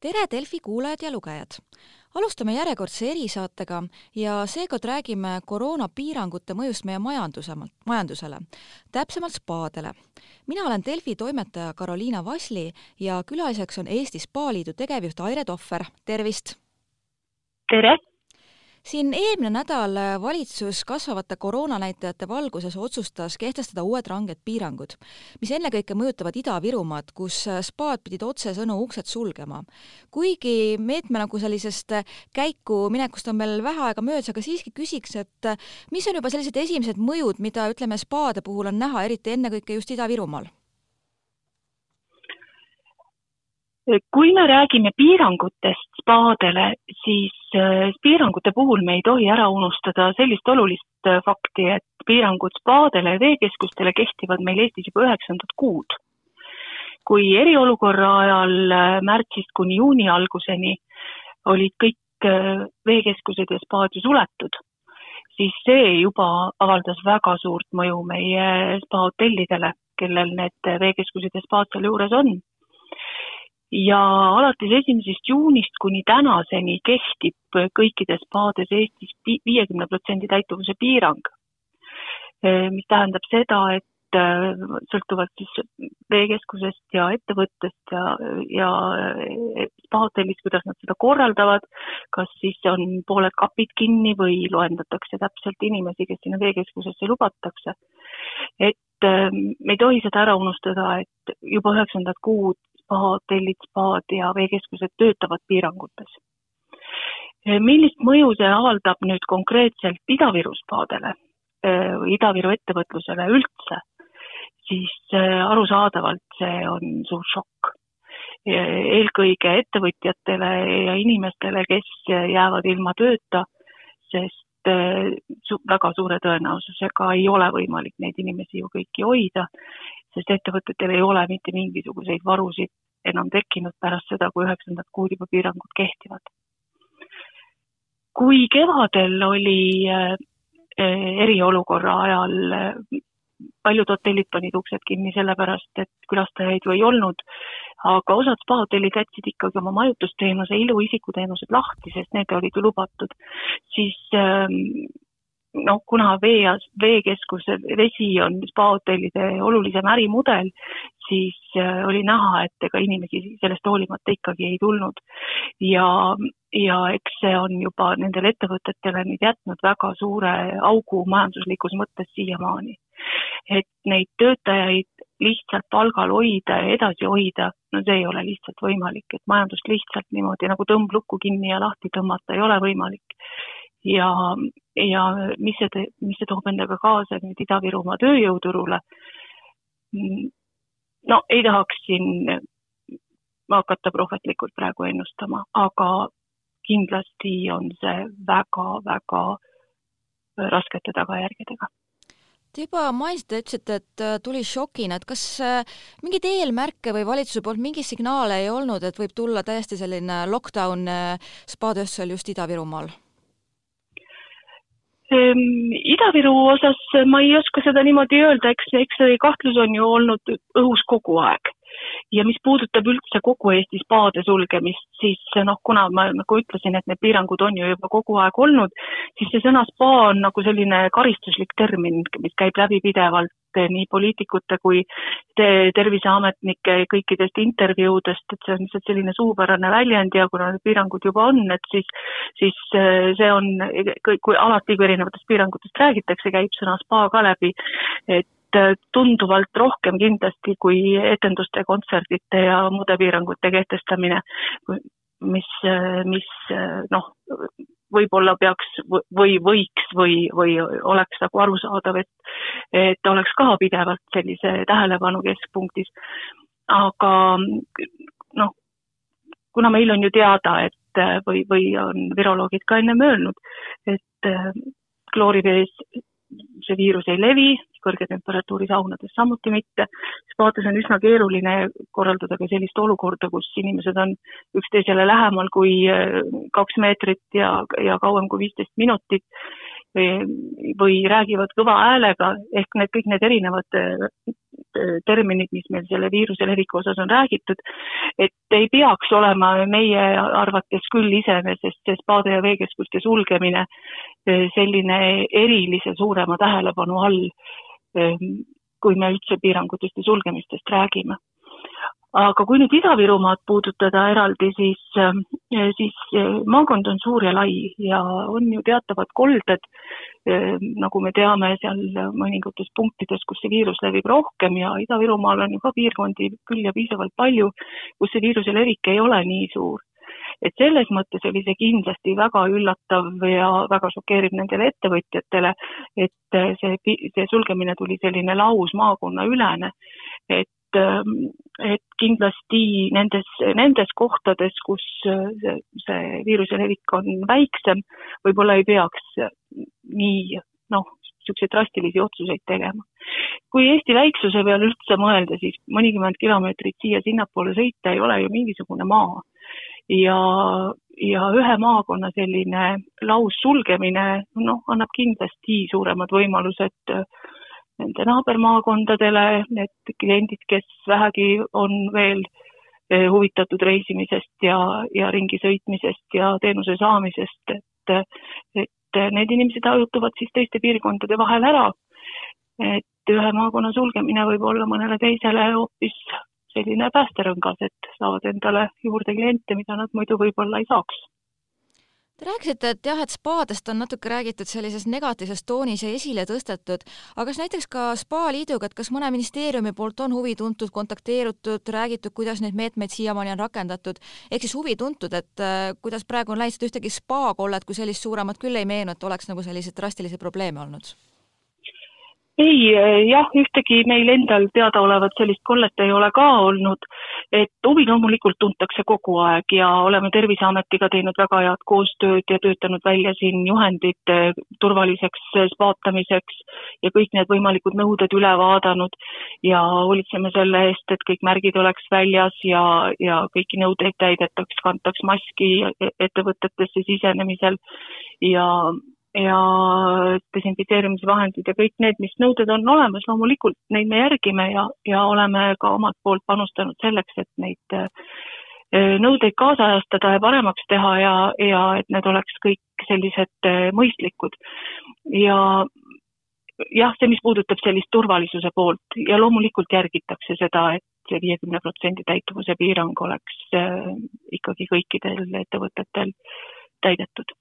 tere, Delfi kuulajad ja lugejad! alustame järjekordse erisaatega ja seekord räägime koroonapiirangute mõjust meie majanduse, majandusele, täpsemalt spaadele. mina olen Delfi toimetaja Karoliina Vasli ja külaliseks on Eesti Spaaliidu tegevjuht Aire Tohver, tervist! tere! Siin eelmine nädal valitsus kasvavate koroonanäitajate valguses otsustas kehtestada uued ranged piirangud, mis ennekõike mõjutavad Ida-Virumaad, kus spaad pidid otsesõnu uksed sulgema. kuigi meetme nagu sellisest käiku minekust on veel vähe aega möödas, aga siiski küsiks, et mis on juba sellised esimesed mõjud, mida ütleme, spaade puhul on näha, eriti ennekõike just Ida-Virumaal? Kui me räägime piirangutest spaadele, siis äh, piirangute puhul me ei tohi ära unustada sellist olulist äh, fakti, et piirangud spaadele ja veekeskustele kehtivad meil Eestis juba üheksandat kuud. kui eriolukorra ajal äh, märtsist kuni juuni alguseni olid kõik veekeskused ja spaad ju suletud, siis see juba avaldas väga suurt mõju meie spahotellidele, kellel need veekeskused ja spaad sealjuures on ja alates esimesest juunist kuni tänaseni kehtib kõikides spaades Eestis viiekümne protsendi täituvuse piirang. mis tähendab seda, et sõltuvalt siis veekeskusest ja ettevõttest ja, ja spahotellist, kuidas nad seda korraldavad, kas siis on pooled kapid kinni või loendatakse täpselt inimesi, kes sinna veekeskusesse lubatakse. et me ei tohi seda ära unustada, et juba üheksandat kuud spahotellid, spaad ja veekeskused töötavad piirangutes. millist mõju see avaldab nüüd konkreetselt Ida-Viru spaadele, Ida-Viru ettevõtlusele üldse, siis arusaadavalt see on suur šokk. eelkõige ettevõtjatele ja inimestele, kes jäävad ilma tööta, sest väga suure tõenäosusega ei ole võimalik neid inimesi ju kõiki hoida sest ettevõtetel ei ole mitte mingisuguseid varusid enam tekkinud pärast seda, kui üheksandat kuud juba piirangud kehtivad. kui kevadel oli äh, eriolukorra ajal äh, paljud hotellid panid uksed kinni sellepärast, et külastajaid ju ei olnud, aga osad spahotellid jätsid ikkagi oma majutusteenuse, ilu, isikuteenused lahti, sest need olid ju lubatud, siis ähm, noh, kuna vee, veekeskuse vesi on spahotellide olulisem ärimudel, siis äh, oli näha, et ega inimesi sellest hoolimata ikkagi ei tulnud. ja, ja eks see on juba nendele ettevõtetele nüüd jätnud väga suure augu majanduslikus mõttes siiamaani. et neid töötajaid lihtsalt palgal hoida ja edasi hoida, no see ei ole lihtsalt võimalik, et majandust lihtsalt niimoodi nagu tõmblukku kinni ja lahti tõmmata ei ole võimalik ja, ja mis see, mis see toob endaga kaasa nüüd Ida-Virumaa tööjõuturule. no ei tahaks siin hakata prohvetlikult praegu ennustama, aga kindlasti on see väga-väga raskete tagajärgedega Te juba mainisite, ütlesite, et äh, tuli šokina, et kas äh, mingeid eelmärke või valitsuse poolt mingeid signaale ei olnud, et võib tulla täiesti selline lockdown äh, spatööstusel just Ida-Virumaal? Ehm, Ida-Viru osas ma ei oska seda niimoodi öelda, eks, eks see kahtlus on ju olnud õhus kogu aeg. ja mis puudutab üldse kogu Eesti spaade sulgemist, siis noh, kuna ma nagu ütlesin, et need piirangud on ju juba kogu aeg olnud, siis see sõna spa on nagu selline karistuslik termin, mis käib läbi pidevalt nii poliitikute kui te terviseametnike kõikidest intervjuudest, et see on lihtsalt selline suupärane väljend ja kuna need piirangud juba on, et siis, siis äh, see on, kui alati, kui erinevatest piirangutest räägitakse, käib sõna spa ka läbi, et äh, tunduvalt rohkem kindlasti kui etenduste, kontserdite ja muude piirangute kehtestamine, mis, mis noh, võib-olla peaks või võiks või, või oleks nagu arusaadav, et, et oleks ka pidevalt sellise tähelepanu keskpunktis. aga noh, kuna meil on ju teada, et või, või on viroloogid ka ennem öelnud, et kloorivees see viirus ei levi, kõrge temperatuuri saunades samuti mitte. spaates on üsna keeruline korraldada ka sellist olukorda, kus inimesed on üksteisele lähemal kui äh, kaks meetrit ja, ja kauem kui viisteist minutit või, või räägivad kõva häälega, ehk need kõik need erinevad äh, terminid, mis meil selle viiruse leviku osas on räägitud, et ei peaks olema meie arvates küll iseenesest see spaade ja veekeskuste sulgemine selline erilise suurema tähelepanu all, kui me üldse piirangutest ja sulgemistest räägime aga kui nüüd Ida-Virumaad puudutada eraldi, siis, eh, siis eh, maakond on suur ja lai ja on ju teatavad kolded, eh, nagu me teame, seal mõningates punktides, kus see viirus levib rohkem ja Ida-Virumaal on ju ka piirkondi küll ja piisavalt palju, kus see viiruse levik ei ole nii suur. Et selles mõttes oli see kindlasti väga üllatav ja väga šokeeriv nendele ettevõtjatele, et see, see sulgemine tuli selline laus maakonnaülene, et Ähm, et kindlasti nendes, nendes kohtades, kus äh, see, see viiruse levik on väiksem, võib-olla ei peaks nii noh, niisuguseid drastilisi otsuseid tegema. kui Eesti väiksuse peale üldse mõelda, siis mõnikümmend kilomeetrit siia-sinnapoole sõita ei ole ju mingisugune maa. ja, ja ühe maakonna selline laussulgemine, noh, annab kindlasti suuremad võimalused äh, nende naabermaakondadele, need kliendid, kes vähegi on veel eh, huvitatud reisimisest ja, ja ringi sõitmisest ja teenuse saamisest, et, et need inimesed hajutuvad siis teiste piirkondade vahel ära. et ühe maakonna sulgemine võib olla mõnele teisele hoopis selline päästerõngas, et saavad endale juurde kliente, mida nad muidu võib-olla ei saaks Te rääkisite, et jah, et spaadest on natuke räägitud sellises negatiivses toonis ja esile tõstetud, aga kas näiteks ka Spa Liiduga, et kas mõne ministeeriumi poolt on huvi tuntud, kontakteerutud, räägitud, kuidas neid meetmeid siiamaani on rakendatud, ehk siis huvi tuntud, et äh, kuidas praegu on läinud, ühtegi spa-kollet kui sellist suuremat küll ei meenu, et oleks nagu selliseid drastilisi probleeme olnud ei, eh, jah, ühtegi meil endal teadaolevat sellist kollet ei ole ka olnud, et huvi loomulikult tuntakse kogu aeg ja oleme Terviseametiga teinud väga head koostööd ja töötanud välja siin juhendid turvaliseks spaatamiseks ja kõik need võimalikud nõuded üle vaadanud ja hoolitseme selle eest, et kõik märgid oleks väljas ja, ja kõiki nõudeid täidetaks, kantaks maski ettevõtetesse sisenemisel. Ja ja desinfitseerimisvahendid ja kõik need, mis nõuded on olemas, loomulikult neid me järgime ja, ja oleme ka omalt poolt panustanud selleks, et neid äh, nõudeid kaasajastada ja paremaks teha ja, ja et need oleks kõik sellised äh, mõistlikud. ja jah, see, mis puudutab sellist turvalisuse poolt ja loomulikult järgitakse seda, et see viiekümne protsendi täituvuse piirang oleks äh, ikkagi kõikidel ettevõtetel täidetud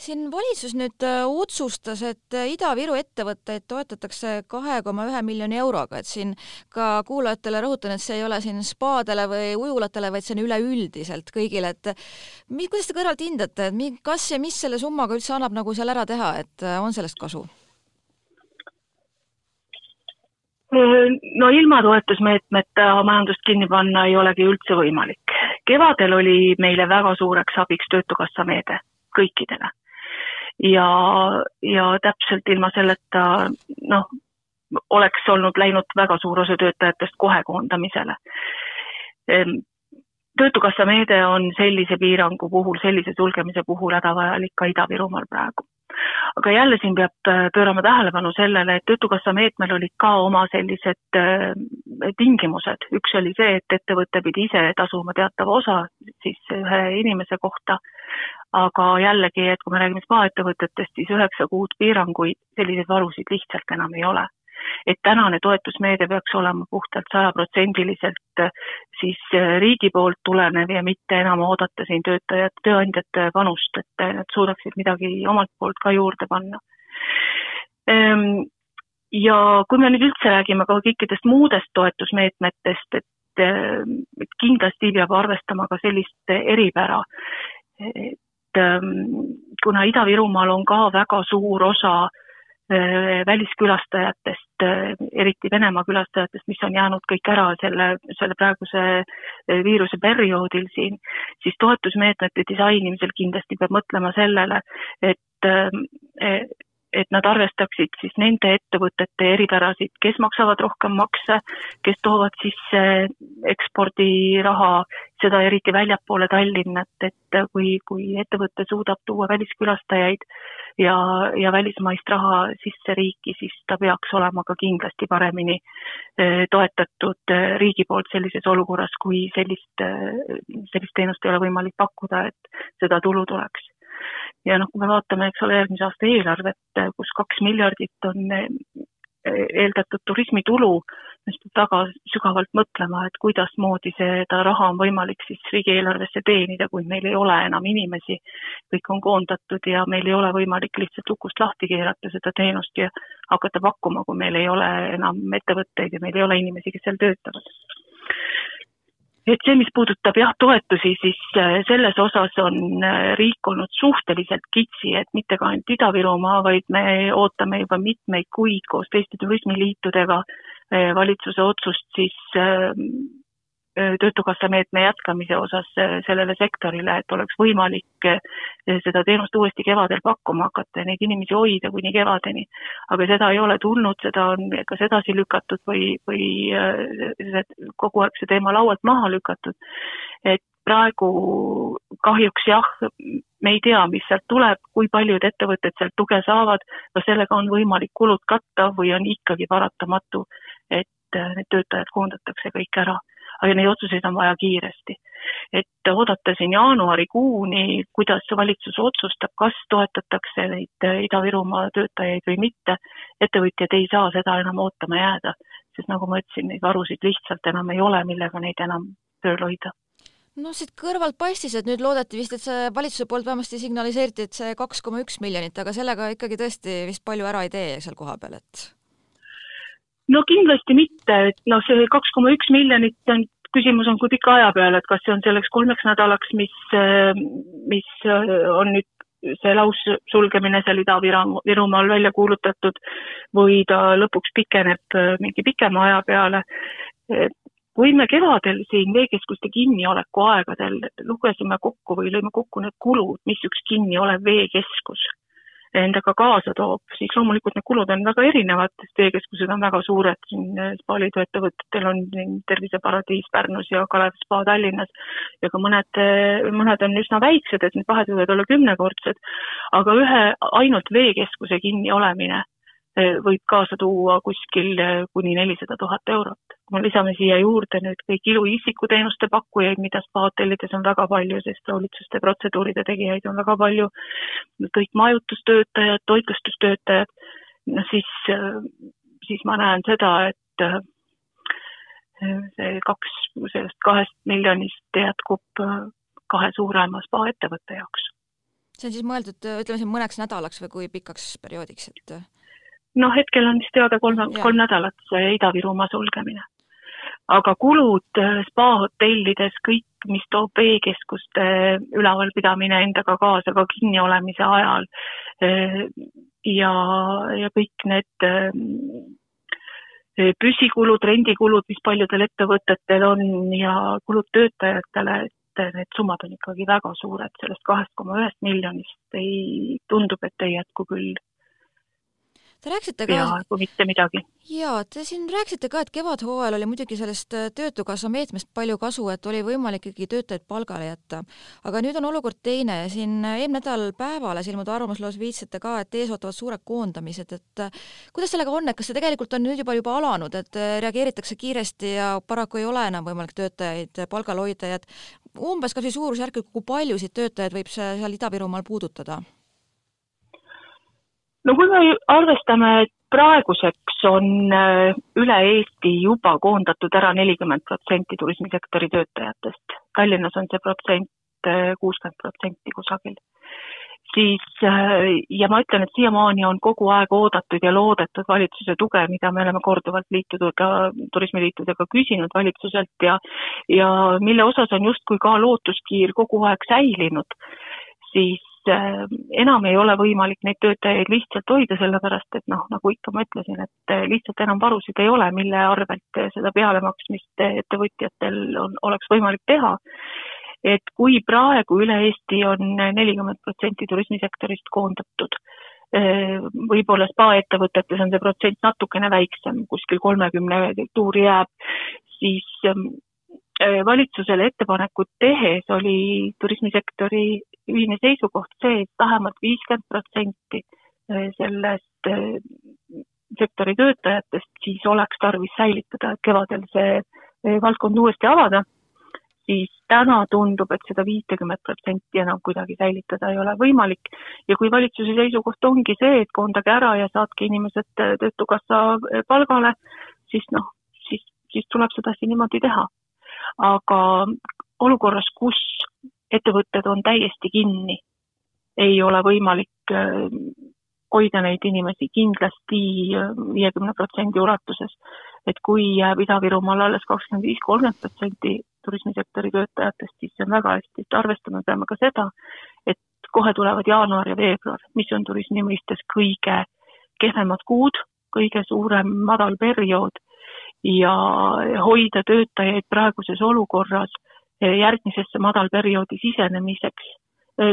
siin valitsus nüüd äh, otsustas, et äh, Ida-Viru ettevõtteid toetatakse kahe koma ühe miljoni euroga, et siin ka kuulajatele rõhutan, et see ei ole siin spaadele või ujulatele, vaid see on üleüldiselt kõigile, et mi-, kuidas te kõrvalt hindate, et kas ja mis selle summaga üldse annab nagu seal ära teha, et äh, on sellest kasu? no ilma toetusmeetmeta majandust kinni panna ei olegi üldse võimalik. kevadel oli meile väga suureks abiks Töötukassa meede kõikidele ja, ja täpselt ilma selleta noh, oleks olnud läinud väga suur osa töötajatest kohe koondamisele. Ehm, töötukassa meede on sellise piirangu puhul, sellise sulgemise puhul hädavajalik ka Ida-Virumaal praegu. aga jälle siin peab äh, pöörama tähelepanu sellele, et Töötukassa meetmel olid ka oma sellised äh, tingimused, üks oli see, et ettevõte pidi ise tasuma teatava osa siis ühe inimese kohta aga jällegi, et kui me räägime spaaettevõtetest, siis üheksa kuud piiranguid, selliseid varusid lihtsalt enam ei ole. et tänane toetusmeede peaks olema puhtalt sajaprotsendiliselt eh, siis eh, riigi poolt tulenev ja mitte enam oodata siin töötajate, tööandjate panust, et eh, nad suudaksid midagi omalt poolt ka juurde panna ehm, ja kui me nüüd üldse räägime ka kõikidest muudest toetusmeetmetest, et, et kindlasti peab arvestama ka sellist eripära, et ähm, kuna Ida-Virumaal on ka väga suur osa äh, väliskülastajatest, äh, eriti Venemaa külastajatest, mis on jäänud kõik ära selle, selle praeguse äh, viiruse perioodil siin, siis toetusmeetmete disainimisel kindlasti peab mõtlema sellele, et et nad arvestaksid siis nende ettevõtete eripärasid, kes maksavad rohkem makse, kes toovad sisse ekspordiraha, seda eriti väljapoole Tallinnat, et kui, kui ettevõte suudab tuua väliskülastajaid ja, ja välismaist raha sisse riiki, siis ta peaks olema ka kindlasti paremini eh, toetatud eh, riigi poolt sellises olukorras, kui sellist, eh, sellist teenust ei ole võimalik pakkuda, et seda tulu tuleks ja noh, kui me vaatame, eks ole, järgmise aasta eelarvet, kus kaks miljardit on eh, eeldatud turismitulu, siis peab väga sügavalt mõtlema, et kuidasmoodi seda raha on võimalik siis riigieelarvesse teenida, kui meil ei ole enam inimesi, kõik on koondatud ja meil ei ole võimalik lihtsalt ukust lahti keerata seda teenust ja hakata pakkuma, kui meil ei ole enam ettevõtteid ja meil ei ole inimesi, kes seal töötavad et see, mis puudutab jah, toetusi, siis äh, selles osas on äh, riik olnud suhteliselt kitsi, et mitte ka ainult Ida-Virumaa, vaid me ootame juba mitmeid kuid koos teiste turismiliitudega äh, valitsuse otsust siis Töötukassa meetme jätkamise osas sellele sektorile, et oleks võimalik seda teenust uuesti kevadel pakkuma hakata ja neid inimesi hoida kuni kevadeni. aga seda ei ole tulnud, seda on kas edasi lükatud või, või kogu aeg see teema laualt maha lükatud. et praegu kahjuks jah, me ei tea, mis sealt tuleb, kui paljud ettevõtted sealt tuge saavad, kas sellega on võimalik kulud katta või on ikkagi paratamatu, et need töötajad koondatakse kõik ära aga neid otsuseid on vaja kiiresti. et oodata siin jaanuarikuuni, kuidas valitsus otsustab, kas toetatakse neid Ida-Virumaa töötajaid või mitte, ettevõtjad ei saa seda enam ootama jääda, sest nagu ma ütlesin, neid varusid lihtsalt enam ei ole, millega neid enam tööl hoida no siit kõrvalt paistis, et nüüd loodeti vist, et see valitsuse poolt vähemasti signaliseeriti, et see kaks koma üks miljonit, aga sellega ikkagi tõesti vist palju ära ei tee seal kohapeal, et no kindlasti mitte, et noh, see kaks koma üks miljonit on küsimus on, kui pika aja peale, et kas see on selleks kolmeks nädalaks, mis, mis on nüüd see laussulgemine seal Ida-Virumaal välja kuulutatud või ta lõpuks pikeneb mingi pikema aja peale. kui me kevadel siin veekeskuste kinnioleku aegadel lugesime kokku või lõime kokku need kulud, mis üks kinniolev veekeskus endaga kaasa toob, siis loomulikult need kulud on väga erinevad, sest veekeskused on väga suured, siin Spaaliidu ettevõtetel on Terviseparadiis Pärnus ja Kalev spa Tallinnas ja ka mõned, mõned on üsna väiksed, et need vahed võivad olla kümnekordsed, aga ühe ainult veekeskuse kinniolemine Eh, võib kaasa tuua kuskil kuni nelisada tuhat eurot. Kui me lisame siia juurde nüüd kõik ilu isikuteenuste pakkujaid, mida spa-hotellides on väga palju, sest hoolitsuste protseduuride tegijaid on väga palju, kõik majutustöötajad, toitlustustöötajad, no siis, eh, siis ma näen seda, et see kaks, sellest kahest miljonist jätkub kahe suurema spa-ettevõtte jaoks. see on siis mõeldud, ütleme siin mõneks nädalaks või kui pikaks perioodiks, et noh, hetkel on vist teada kolm, kolm nädalat see Ida-Virumaa sulgemine. Aga kulud äh, spa-hotellides, kõik, mis toob veekeskuste ülalpidamine endaga kaasa ka kinniolemise ajal äh, ja, ja kõik need äh, püsikulud, rendikulud, mis paljudel ettevõtetel on ja kulud töötajatele, et need summad on ikkagi väga suured, sellest kahest koma ühest miljonist ei, tundub, et ei jätku küll Te rääkisite ka peaaegu mitte midagi. jaa, te siin rääkisite ka, et kevadhooajal oli muidugi sellest äh, Töötukassa meetmest palju kasu, et oli võimalik ikkagi töötajaid palgale jätta. aga nüüd on olukord teine, siin äh, eelmine nädal Päevales ilmunud arvamusloos viitsite ka, et ees ootavad suured koondamised, et äh, kuidas sellega on, et kas see tegelikult on nüüd juba, juba alanud, et reageeritakse kiiresti ja paraku ei ole enam võimalik töötajaid palgal hoida ja et umbes kas või suurusjärk, kui paljusid töötajaid võib see seal Ida-Virumaal puudutada? No kui me arvestame, et praeguseks on äh, üle Eesti juba koondatud ära nelikümmend protsenti turismisektori töötajatest, Tallinnas on see protsent äh, kuuskümmend protsenti kusagil, siis äh, ja ma ütlen, et siiamaani on kogu aeg oodatud ja loodetud valitsuse tuge, mida me oleme korduvalt liitudega, turismiliitudega küsinud valitsuselt ja ja mille osas on justkui ka lootuskiir kogu aeg säilinud, siis enam ei ole võimalik neid töötajaid lihtsalt hoida, sellepärast et noh, nagu ikka ma ütlesin, et äh, lihtsalt enam varusid ei ole, mille arvelt seda pealemaksmist ettevõtjatel on, oleks võimalik teha. et kui praegu üle Eesti on nelikümmend protsenti turismisektorist koondatud, võib-olla spaettevõtetes on see protsent natukene väiksem, kuskil kolmekümne tuuri jääb, siis valitsusele ettepanekut tehes oli turismisektori ühine seisukoht see, et vähemalt viiskümmend protsenti sellest sektori töötajatest, siis oleks tarvis säilitada, et kevadel see valdkond uuesti avada, siis täna tundub, et seda viitekümmet protsenti enam kuidagi säilitada ei ole võimalik. ja kui valitsuse seisukoht ongi see, et koondage ära ja saatke inimesed Töötukassa palgale, siis noh, siis, siis tuleb sedasi niimoodi teha. aga olukorras, kus ettevõtted on täiesti kinni, ei ole võimalik hoida neid inimesi kindlasti viiekümne protsendi ulatuses. et kui jääb Ida-Virumaal alles kakskümmend viis, kolmkümmend protsenti turismisektori töötajatest, siis see on väga hästi, et arvestama peame ka seda, et kohe tulevad jaanuar ja veebruar, mis on turismi mõistes kõige kehvemad kuud, kõige suurem madal periood. Ja hoida töötajaid praeguses olukorras järgmisesse madalperioodi sisenemiseks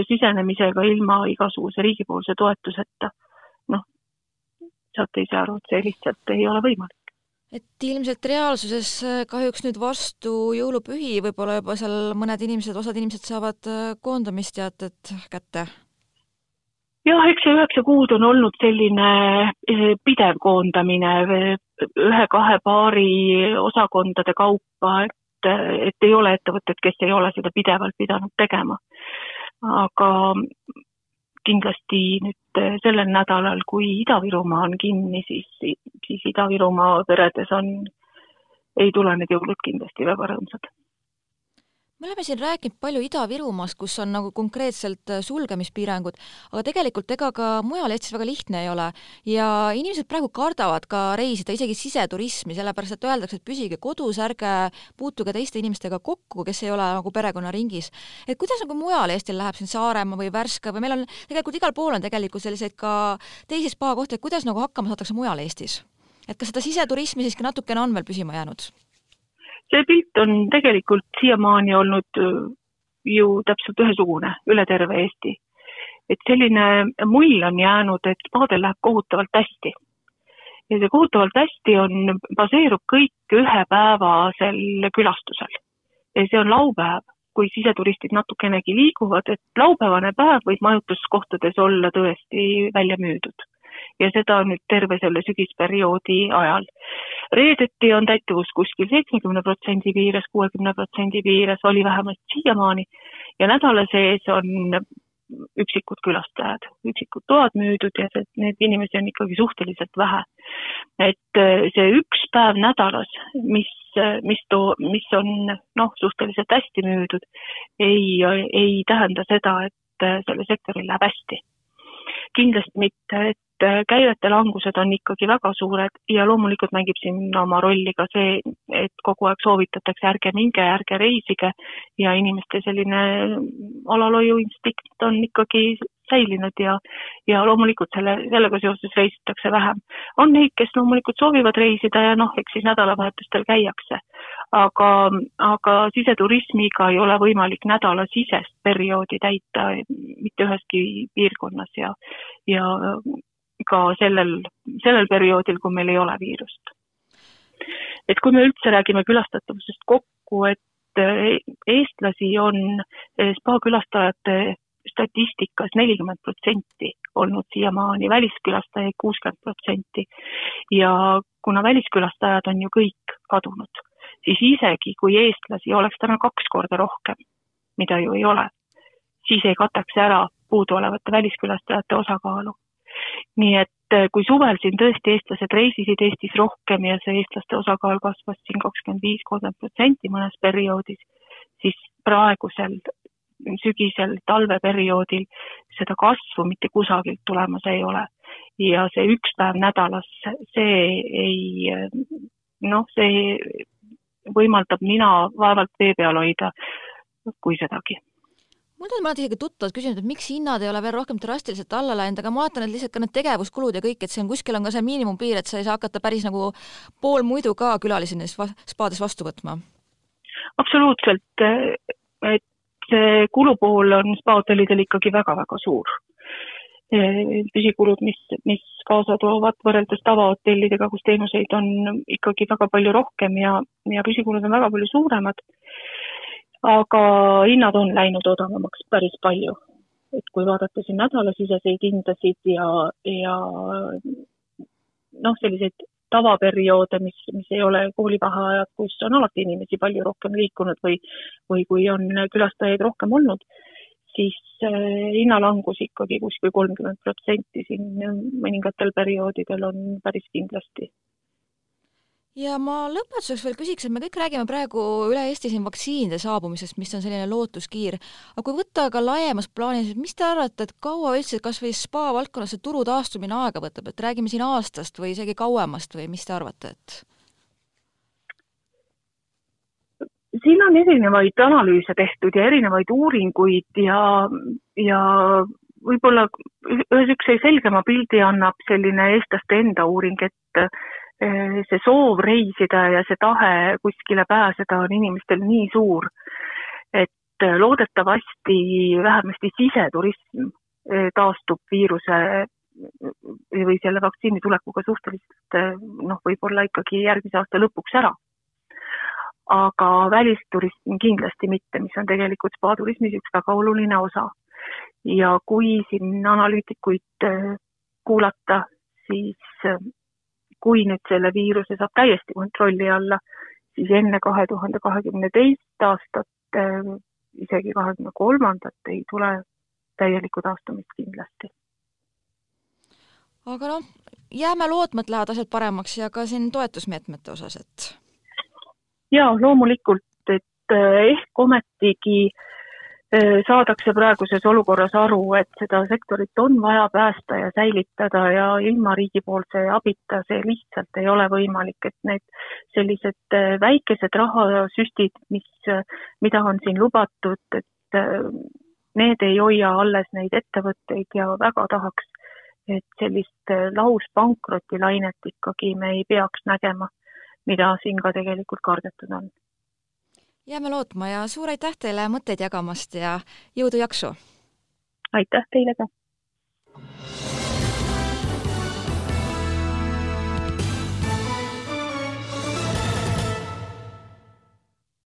sisenemisega ilma igasuguse riigipoolse toetuseta noh, saate ise aru, et see lihtsalt ei ole võimalik et ilmselt reaalsuses äh, kahjuks nüüd vastu jõulupühi võib-olla juba seal mõned inimesed, osad inimesed saavad koondamisteated kätte? jah, eks see üheksa kuud on olnud selline pidev koondamine ühe-kahe paari osakondade kaupa, et, et ei ole ettevõtted, kes ei ole seda pidevalt pidanud tegema. aga kindlasti nüüd eh, sellel nädalal, kui Ida-Virumaa on kinni, siis, siis Ida-Virumaa peredes on, ei tule need jõulud kindlasti väga rõõmsad me oleme siin rääkinud palju Ida-Virumaast, kus on nagu konkreetselt äh, sulgemispiirangud, aga tegelikult ega ka mujal Eestis väga lihtne ei ole ja inimesed praegu kardavad ka reisida, isegi siseturismi, sellepärast et öeldakse, et püsige kodus, ärge puutuge teiste inimestega kokku, kes ei ole nagu perekonnaringis. et kuidas nagu mujal Eestil läheb siin Saaremaa või Värska või meil on tegelikult igal pool on tegelikult selliseid ka teisi spakohti, et kuidas nagu hakkama saadakse mujal Eestis? et kas seda siseturismi siiski natukene on veel püsima jäänud? See pilt on tegelikult siiamaani olnud äh, ju täpselt ühesugune üle terve Eesti. et selline mull on jäänud, et spaadel läheb kohutavalt hästi. ja see kohutavalt hästi on, baseerub kõik ühepäevasel külastusel. ja see on laupäev, kui siseturistid natukenegi liiguvad, et laupäevane päev võib majutuskohtades olla tõesti välja müüdud ja seda nüüd terve selle sügisperioodi ajal. Reedeti on täituvus kuskil seitsmekümne protsendi piires, kuuekümne protsendi piires, oli vähemalt siiamaani ja nädala sees on üksikud külastajad, üksikud toad müüdud ja see, neid inimesi on ikkagi suhteliselt vähe. et äh, see üks päev nädalas, mis, mis too, mis on noh, suhteliselt hästi müüdud, ei, ei tähenda seda, et äh, sellel sektoril läheb hästi. kindlasti mitte, et et äh, käivete langused on ikkagi väga suured ja loomulikult mängib siin oma rolli ka see, et kogu aeg soovitatakse, ärge minge, ärge reisige ja inimeste selline alalhoiuinstinkt on ikkagi säilinud ja, ja loomulikult selle, sellega seoses reisitakse vähem. on neid, kes loomulikult soovivad reisida ja noh, eks siis nädalavahetustel käiakse. aga, aga siseturismiga ei ole võimalik nädalasisest perioodi täita mitte üheski piirkonnas ja, ja ka sellel, sellel perioodil, kui meil ei ole viirust. et kui me üldse räägime külastatavusest kokku, et eh, eestlasi on eh, spa külastajate statistikas nelikümmend protsenti olnud siiamaani, väliskülastajaid kuuskümmend protsenti. ja kuna väliskülastajad on ju kõik kadunud, siis isegi kui eestlasi oleks täna kaks korda rohkem, mida ju ei ole, siis ei kataks ära puuduolevate väliskülastajate osakaalu nii et äh, kui suvel siin tõesti eestlased reisisid Eestis rohkem ja see eestlaste osakaal kasvas siin kakskümmend viis, kolmkümmend protsenti mõnes perioodis, siis praegusel sügisel, talveperioodil seda kasvu mitte kusagilt tulemas ei ole. ja see üks päev nädalas, see ei noh, see võimaldab nina vaevalt vee peal hoida, kui sedagi mul on mõned isegi tuttavad küsinud, et miks hinnad ei ole veel rohkem drastiliselt alla läinud, aga ma vaatan, et lihtsalt ka need tegevuskulud ja kõik, et see on kuskil on ka see miinimumpiir, et sa ei saa hakata päris nagu pool muidu ka külalisi nendes spaades vastu võtma. absoluutselt, et see kulupool on spahotellidel ikkagi väga-väga suur. püsikulud, mis, mis kaasa toovad võrreldes tavahotellidega, kus teenuseid on ikkagi väga palju rohkem ja, ja püsikulud on väga palju suuremad. Aga hinnad on läinud odavamaks päris palju. et kui vaadata siin nädalasiseseid hindasid ja, ja noh, selliseid tavaperioode, mis, mis ei ole koolivaheajad, kus on alati inimesi palju rohkem liikunud või, või kui on külastajaid rohkem olnud siis äh, hinnalangus ikkagi kuskil kolmkümmend protsenti siin mõningatel perioodidel on päris kindlasti. Ja ma lõpetuseks veel küsiks, et me kõik räägime praegu üle Eesti siin vaktsiinide saabumisest, mis on selline lootuskiir, aga kui võtta ka laiemas plaanis, et mis te arvate, et kaua üldse kas või spa valdkonnas see turu taastumine aega võtab, et räägime siin aastast või isegi kauemast või mis te arvate, et? siin on erinevaid analüüse tehtud ja erinevaid uuringuid ja, ja võib-olla ühe niisuguse selgema pildi annab selline eestlaste enda uuring, et eh, see soov reisida ja see tahe kuskile pääseda on inimestel nii suur, et loodetavasti vähemasti siseturism eh, taastub viiruse või selle vaktsiini tulekuga suhteliselt eh, noh, võib-olla ikkagi järgmise aasta lõpuks ära aga välisturism kindlasti mitte, mis on tegelikult spaaturismis üks väga oluline osa. ja kui siin analüütikuid kuulata, siis kui nüüd selle viiruse saab täiesti kontrolli alla, siis enne kahe tuhande kahekümne teist aastat, äh, isegi kahekümne kolmandat ei tule täielikku taastumist kindlasti. aga noh, jääme lootma, et lähevad asjad paremaks ja ka siin toetusmeetmete osas, et jaa, loomulikult, et eh, ehk ometigi eh, saadakse praeguses olukorras aru, et seda sektorit on vaja päästa ja säilitada ja ilma riigipoolse abita see lihtsalt ei ole võimalik, et need sellised väikesed rahasüstid, mis, mida on siin lubatud, et need ei hoia alles neid ettevõtteid ja väga tahaks, et sellist lauspankrotilainet ikkagi me ei peaks nägema mida siin ka tegelikult kardetud on jääme lootma ja suur aitäh teile mõtteid jagamast ja jõudu-jaksu! aitäh teile ka!